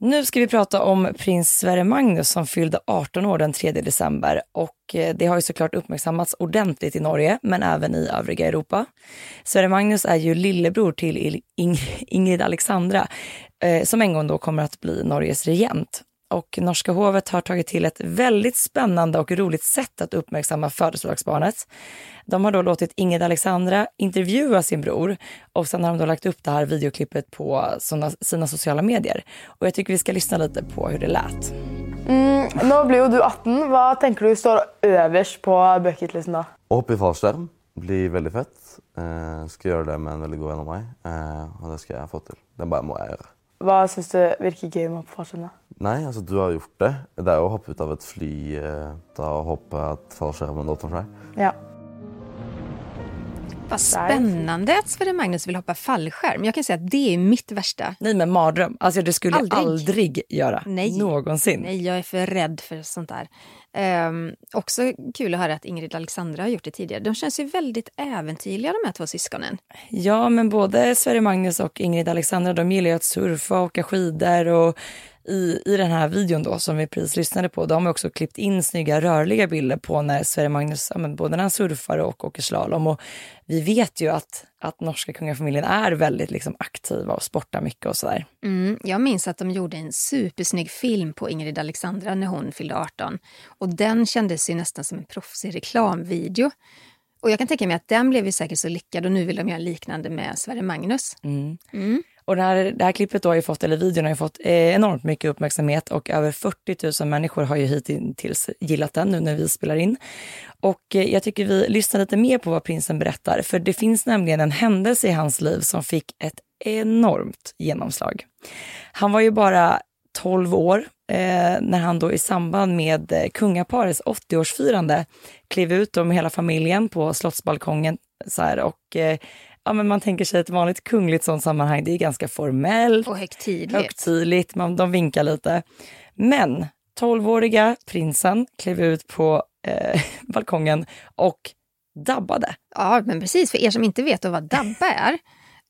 Nu ska vi prata om prins Sverre Magnus som fyllde 18 år den 3 december och eh, det har ju såklart uppmärksammats ordentligt i Norge men även i övriga Europa. Sverre Magnus är ju lillebror till Ingrid Alexandra eh, som en gång då kommer att bli Norges regent. Och norska hovet har tagit till ett väldigt spännande och roligt sätt att uppmärksamma födelsedagsbarnet. De har då låtit Ingrid Alexandra intervjua sin bror och sen har de då lagt upp det här videoklippet på såna, sina sociala medier. Och jag tycker vi ska lyssna lite på hur det lät. Mm, nå blir jo du 18. Hva tenker du står øverst på bucketlisten da? Å hoppe i fallskjerm blir veldig fett. Eh, skal gjøre det med en veldig god venn av meg, eh, og det skal jeg få til. Det bare må jeg gjøre. Hva syns du virker gøy med å hoppe fallskjerm? da? Nei, altså du har gjort det. Det er jo å hoppe ut av et fly, eh, da å hoppe at fallskjermen åpner seg. Ja. Vad spännande att Sverre Magnus vill hoppa fallskärm. Jag kan säga att det är mitt värsta. Nej men mardröm, alltså det skulle Aldrig. jag aldrig göra. Nej. Någonsin. Nej, jag är för rädd för sånt där. Ehm, också kul att höra att Ingrid Alexandra har gjort det tidigare. De känns ju väldigt äventyrliga de här två syskonen. Ja, men både Sverre Magnus och Ingrid Alexandra, de gillar ju att surfa och åka skidor och i, i den här videon då som vi precis lyssnade på, de har också klippt in snygga rörliga bilder på när Sverre Magnus, ja, men både när han surfar och åker slalom. Och vi vet ju att, att norska kungafamiljen är väldigt liksom, aktiva och sportar mycket och sådär. Mm, jag minns att de gjorde en supersnygg film på Ingrid Alexandra när hon fyllde 18. Och den kändes ju nästan som en proffsig reklamvideo. Och jag kan tänka mig att den blev ju säkert så lyckad och nu vill de göra liknande med Sverre Magnus. Mm. Mm. Och det här, det här klippet då har ju fått, eller videon har ju fått eh, enormt mycket uppmärksamhet och över 40 000 människor har ju hittills gillat den nu när vi spelar in. Och eh, jag tycker vi lyssnar lite mer på vad prinsen berättar, för det finns nämligen en händelse i hans liv som fick ett enormt genomslag. Han var ju bara 12 år eh, när han då i samband med eh, kungaparets 80-årsfirande klev ut med hela familjen på slottsbalkongen så här, och eh, ja, men man tänker sig ett vanligt kungligt sånt sammanhang, det är ganska formellt. Och högtidligt. Högtidligt, man, de vinkar lite. Men 12-åriga prinsen klev ut på eh, balkongen och dabbade. Ja, men precis. För er som inte vet vad dabba är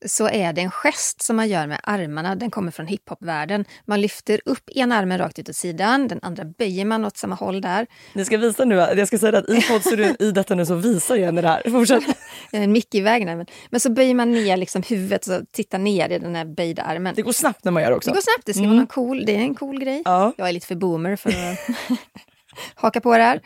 så är det en gest som man gör med armarna. Den kommer från hiphopvärlden. Man lyfter upp ena armen rakt ut åt sidan, den andra böjer man åt samma håll där. Ni ska visa nu, jag ska säga att i poddstudion i detta nu så visar Jenny det här. Fortsätt. En mick i vägen. Men, men så böjer man ner liksom huvudet och tittar ner i den här böjda armen. Det går snabbt när man gör det också. Det går snabbt, det ska Mm. vara cool. Det är en cool grej. Ja. Jag är lite för boomer för att haka på det här.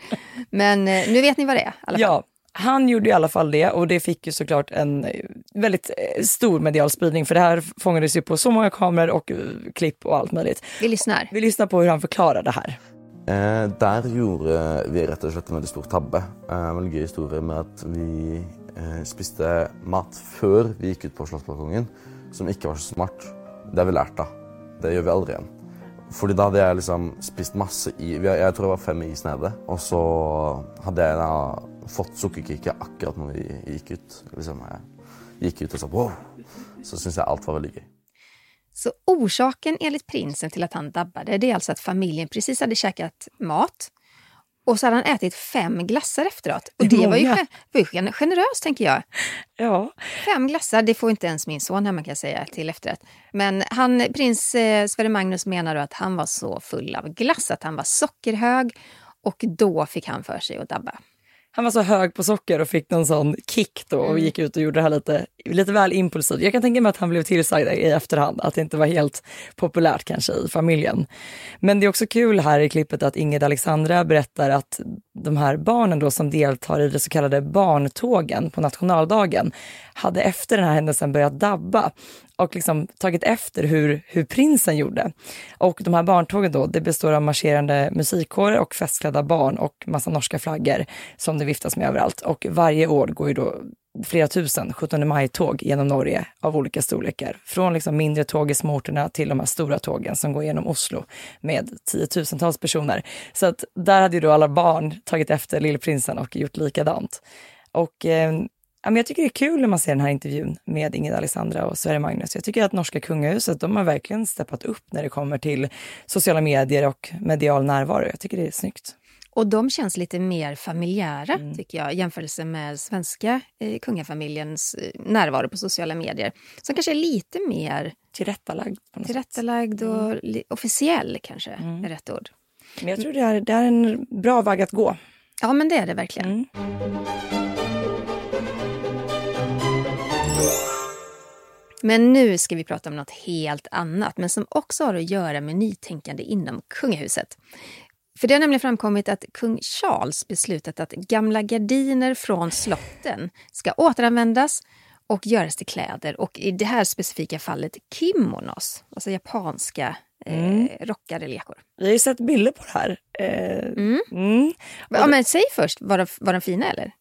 Men eh, nu vet ni vad det är. i alla fall. Ja, han gjorde i alla fall det och det fick ju såklart en eh, väldigt eh, stor medial spridning för det här fångades ju på så många kameror och klipp och allt möjligt. Vi lyssnar. Vi lyssnar på hur han förklarar det här. Eh, der gjorde vi rett og slett en veldig stor tabbe. Eh, en veldig gøy historie med at vi Eh, spiste mat før vi gikk ut på Slottsbalkongen, som ikke var så smart. Det har vi lært av. Det gjør vi aldri igjen. Fordi da hadde jeg liksom spist masse i Jeg tror det var fem is nede. Og så hadde jeg da fått sukkerkicket akkurat når vi gikk ut. Liksom, jeg gikk ut og sa wow. Så syns jeg alt var veldig gøy. Så orsaken enligt prinsen till att han dabbade det är alltså att familjen precis hade käkat mat och så hade han ätit fem glassar efteråt. Och det var ju, Många. var ju gen- generöst tänker jag. Ja. Fem glassar, det får inte ens min son hemma kan jag säga till efterrätt. Men han, prins eh, Sverre Magnus menar att han var så full av glass att han var sockerhög och då fick han för sig att dabba. Han var så hög på socker och fick någon sån kick då och Mm. gick ut och gjorde det här lite, lite väl impulsivt. Jag kan tänka mig att han blev tillsagd i efterhand, att det inte var helt populärt kanske i familjen. Men det är också kul här i klippet att Ingrid Alexandra berättar att de här barnen då som deltar i det så kallade barntågen på nationaldagen hade efter den här händelsen börjat dabba och liksom tagit efter hur, hur prinsen gjorde. Och de här barntågen då, det består av marscherande musikkårer och festklädda barn och massa norska flaggor som det viftas med överallt. Och varje år går ju då flera tusen 17 maj-tåg genom Norge av olika storlekar. Från liksom mindre tåg i småorterna till de här stora tågen som går genom Oslo med tiotusentals personer. Så att där hade ju då alla barn tagit efter lillprinsen och gjort likadant. Och eh, ja, men jag tycker det är kul när man ser den här intervjun med Ingrid Alexandra och Sverre Magnus. Jag tycker att norska kungahuset, de har verkligen steppat upp när det kommer till sociala medier och medial närvaro. Jag tycker det är snyggt. Och de känns lite mer familjära tycker jag i jämförelse med svenska eh, kungafamiljens eh, närvaro på sociala medier. Som kanske är lite mer Tillrättalagd. Tillrättalagd och li- officiell kanske är rätt ord. Men jag tror det är, det är en bra väg att gå. Ja men det är det verkligen. Mm. Men nu ska vi prata om något helt annat, men som också har att göra med nytänkande inom kungahuset. För det har nämligen framkommit att kung Charles beslutat att gamla gardiner från slotten ska återanvändas och göras till kläder. Och i det här specifika fallet kimonos, alltså japanska eh, Mm. rockade lekor. Vi har ju sett bilder på det här. Eh, mm. Ja, men säg först, var de, var de fina eller?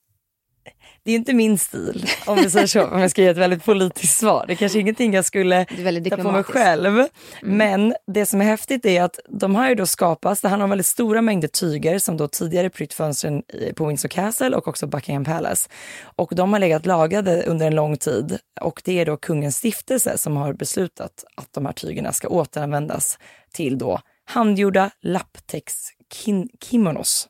Det är inte min stil, om vi säger så, om jag ska ge ett väldigt politiskt svar. Det är kanske ingenting jag skulle ta på mig diplomatiskt. Mm. själv. Men det som är häftigt är att de har ju då skapats, det handlar om väldigt stora mängder tyger som då tidigare prytt fönstren på Windsor Castle och också Buckingham Palace. Och de har legat lagrade under en lång tid och det är då kungens stiftelse som har beslutat att de här tygerna ska återanvändas till då handgjorda lapptäcks-kimonos.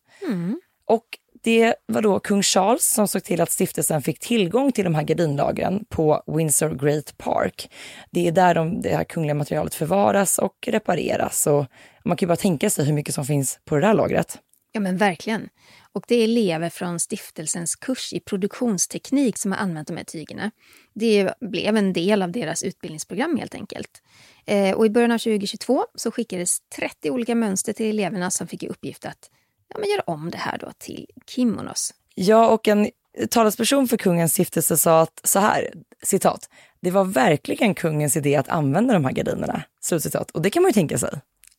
Och det var då kung Charles som såg till att stiftelsen fick tillgång till de här gardinlagren på Windsor Great Park. Det är där de, det här kungliga materialet förvaras och repareras. Och man kan ju bara tänka sig hur mycket som finns på det där lagret. Ja men verkligen. Och det är elever från stiftelsens kurs i produktionsteknik som har använt de här tygerna. Det blev en del av deras utbildningsprogram helt enkelt. Eh, och i början av 2022 så skickades 30 olika mönster till eleverna som fick i uppgift att ja, men göra om det här då till kimonos. Ja, och en talesperson för kungens stiftelse sa att så här, citat, det var verkligen kungens idé att använda de här gardinerna, slutcitat. Och det kan man ju tänka sig.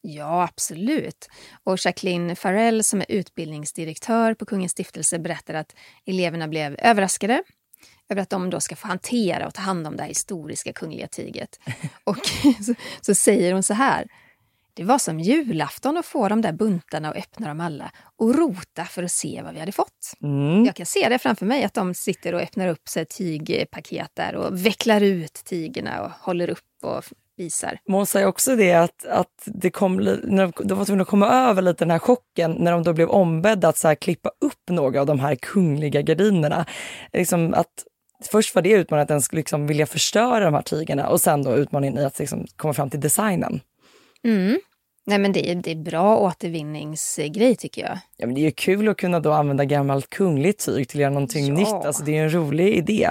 Ja, absolut. Och Jacqueline Farrell som är utbildningsdirektör på Kungens stiftelse berättar att eleverna blev överraskade över att de då ska få hantera och ta hand om det här historiska kungliga tyget. Och så, så säger hon så här. Det var som julafton att få de där buntarna och öppna dem alla och rota för att se vad vi hade fått. Mm. Jag kan se det framför mig att de sitter och öppnar upp sig tygpaket där och vecklar ut tygerna och håller upp och visar. Hon säger också det att, att det kom, när de, de var tvungna att komma över lite den här chocken när de då blev ombedda att så här klippa upp några av de här kungliga gardinerna. Liksom att, först var det utmaningen att skulle liksom vilja förstöra de här tygerna och sen då utmaningen i att liksom komma fram till designen. Mm. Nej men det är, det är bra återvinningsgrej tycker jag. Ja, men det är ju kul att kunna då använda gammalt kungligt tyg till att göra någonting Ja. nytt. Alltså, det är en rolig idé.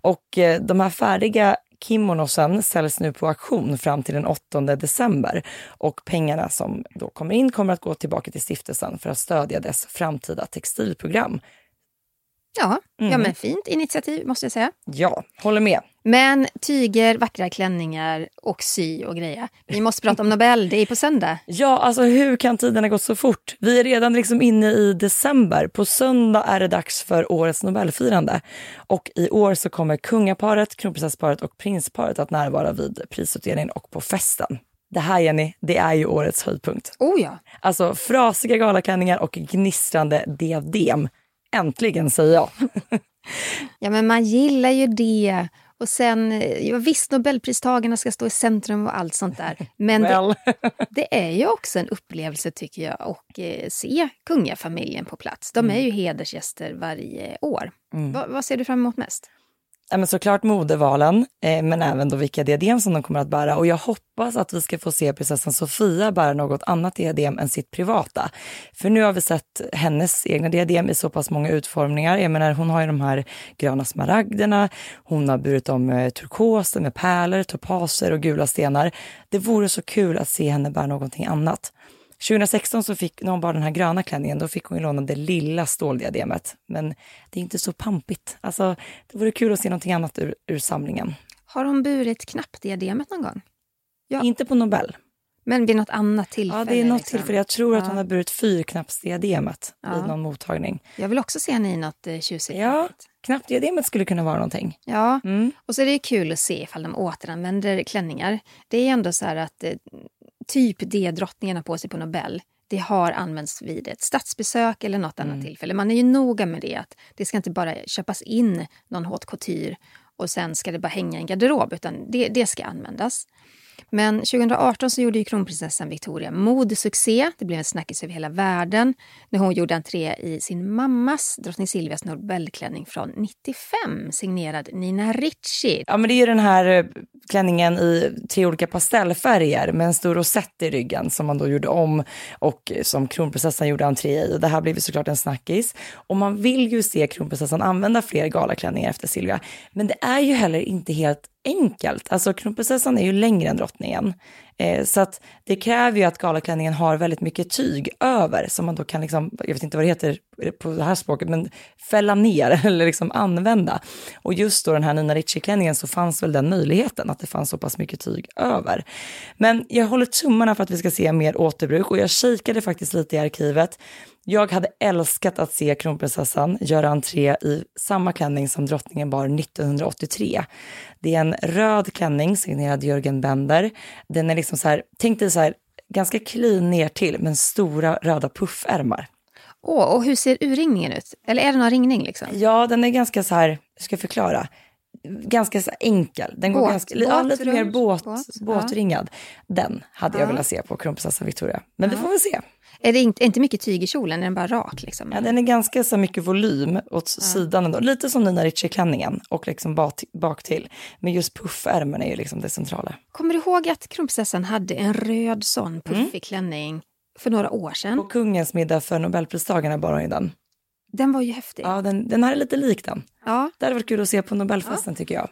Och eh, de här färdiga kimonosen säljs nu på auktion fram till den 8 december. Och pengarna som då kommer in kommer att gå tillbaka till stiftelsen för att stödja dess framtida textilprogram. Ja, ja Mm. men fint initiativ måste jag säga. Ja, håller med. Men tyger, vackra klänningar och sy och grejer. Vi måste prata om Nobel, det är på söndag. Ja, alltså hur kan tiden ha gått så fort? Vi är redan liksom inne i december. På söndag är det dags för årets Nobelfirande. Och i år så kommer kungaparet, kronprinsessparet och prinsparet att närvara vid prisutdelningen och på festen. Det här Jenny, det är ju årets höjdpunkt. Oh ja. Alltså frasiga galaklänningar och gnistrande diadem. Äntligen säger jag. Ja men man gillar ju det. Och sen, ja, visst, Nobelpristagarna ska stå i centrum och allt sånt där. Men Well. det, det är ju också en upplevelse tycker jag att eh, se kungafamiljen på plats. De är ju hedersgäster varje år. Mm. Va, vad ser du fram emot mest? Ja, men såklart modevalen, eh, men även då vilka diadem som de kommer att bära. Och jag hoppas att vi ska få se prinsessan Sofia bära något annat diadem än sitt privata. För nu har vi sett hennes egna diadem i så pass många utformningar. Jag menar, hon har ju de här gröna smaragderna, hon har burit om eh, turkoser med pärlor, topaser och gula stenar. Det vore så kul att se henne bära någonting annat. 2016 så fick, när hon bar den här gröna klänningen, då fick hon ju låna det lilla ståldiademet. Men det är inte så pampigt. Alltså, det vore kul att se någonting annat ur, ur samlingen. Har hon burit knappdiademet någon gång? Ja. Inte på Nobel. Men vid något annat tillfälle? Ja, det är något liksom. tillfälle. Jag tror att Ja. hon har burit fyrknappsdiademet Ja. vid någon mottagning. Jag vill också se henne i något eh, tjusigt. Ja, knappdiademet skulle kunna vara någonting. Ja, Mm. och så är det kul att se ifall de återanvänder klänningar. Det är ändå så att eh, typ det drottningen har på sig på Nobel, det har använts vid ett statsbesök eller något annat tillfälle. Man är ju noga med det, att det ska inte bara köpas in någon haute couture och sen ska det bara hänga i en garderob, utan det, det ska användas. Men 2018 så gjorde ju kronprinsessan Victoria modesuccé. Det blev en snackis över hela världen när hon gjorde entré i sin mammas, drottning Silvias Nobelklänning från 95, signerad Nina Ricci. Ja, men det är ju den här eh, klänningen i tre olika pastellfärger med en stor rosett i ryggen som man då gjorde om och som kronprinsessan gjorde entré i. Det här blev ju såklart en snackis. Och man vill ju se kronprinsessan använda fler galaklänningar efter Silvia. Men det är ju heller inte helt enkelt. Alltså kronprinsessan är ju längre än drottningen. Eh, så att det kräver ju att galaklänningen har väldigt mycket tyg över som man då kan, liksom, jag vet inte vad det heter på det här språket, men fälla ner eller liksom använda. Och just då den här Nina Ricci-klänningen så fanns väl den möjligheten att det fanns så pass mycket tyg över. Men jag håller tummarna för att vi ska se mer återbruk och jag kikade faktiskt lite i arkivet. Jag hade älskat att se kronprinsessan göra entré i samma klänning som drottningen bar 1983. Det är en röd klänning signerad Jörgen Bender. Den är liksom så här, tänk dig så här, ganska clean ner till men stora röda puffärmar. Åh, och hur ser urringningen ut? Eller är det någon ringning liksom? Ja, den är ganska så här, jag ska förklara, ganska så enkel. Den går Båt- ganska, ja, lite mer båt, båt, ja. båtringad. Den hade jag Ja. velat se på kronprinsessan Victoria. Men vi Ja. får väl se. Är det inte, inte mycket tyg i kjolen? Är den bara rak? Liksom? Ja, den är ganska så mycket volym åt sidan ändå. Lite som Nina Ricci-klänningen och liksom bak, bak till. Men just puffärmen är ju liksom det centrala. Kommer du ihåg att kronprinsessan hade en röd sån puffig Mm. klänning för några år sedan? På kungens middag för Nobelpristagarna bar hon ju den. Den var ju häftig. Ja, den, den här är lite lik den. Ja, Det hade varit kul att se på Nobelfesten tycker jag.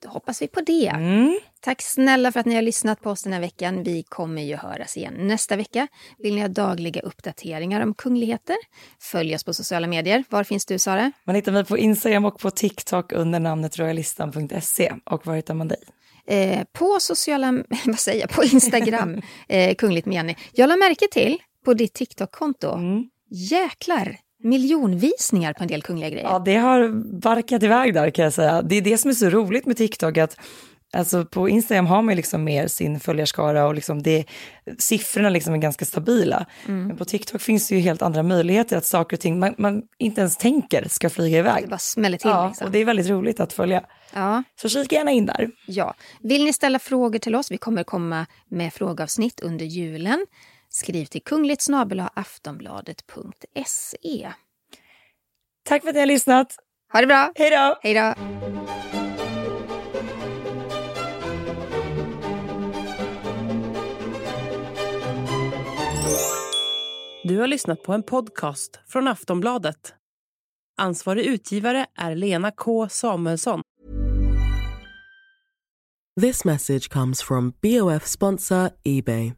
Då hoppas vi på det. Mm. Tack snälla för att ni har lyssnat på oss den här veckan. Vi kommer ju höras igen nästa vecka. Vill ni ha dagliga uppdateringar om kungligheter? Följ oss på sociala medier. Var finns du, Sara? Man hittar mig på Instagram och på TikTok under namnet royalistan.se. Och var hittar man dig? Eh, på sociala... Vad säger jag? På Instagram. eh, Kungligt med Jenny. Jag la märke till på ditt TikTok-konto. Mm. Jäklar! Miljonvisningar på en del kungliga grejer. Ja, det har barkat iväg där kan jag säga. Det är det som är så roligt med TikTok, att alltså, på Instagram har man ju liksom mer sin följarskara och liksom det, siffrorna liksom är ganska stabila. Men på TikTok finns det ju helt andra möjligheter att saker och ting man, man inte ens tänker ska flyga iväg. Det bara smäller till. Ja, liksom. och det är väldigt roligt att följa. Ja. Så kika gärna in där. Ja. Vill ni ställa frågor till oss? Vi kommer komma med frågeavsnitt under julen. Skriv till kungligt aftonbladet.se. Tack för att ni har lyssnat. Ha det bra! Hej då! Hej då! Du har lyssnat på en podcast från Aftonbladet. Ansvarig utgivare är Lena K Samuelsson. This message comes from BOF sponsor eBay.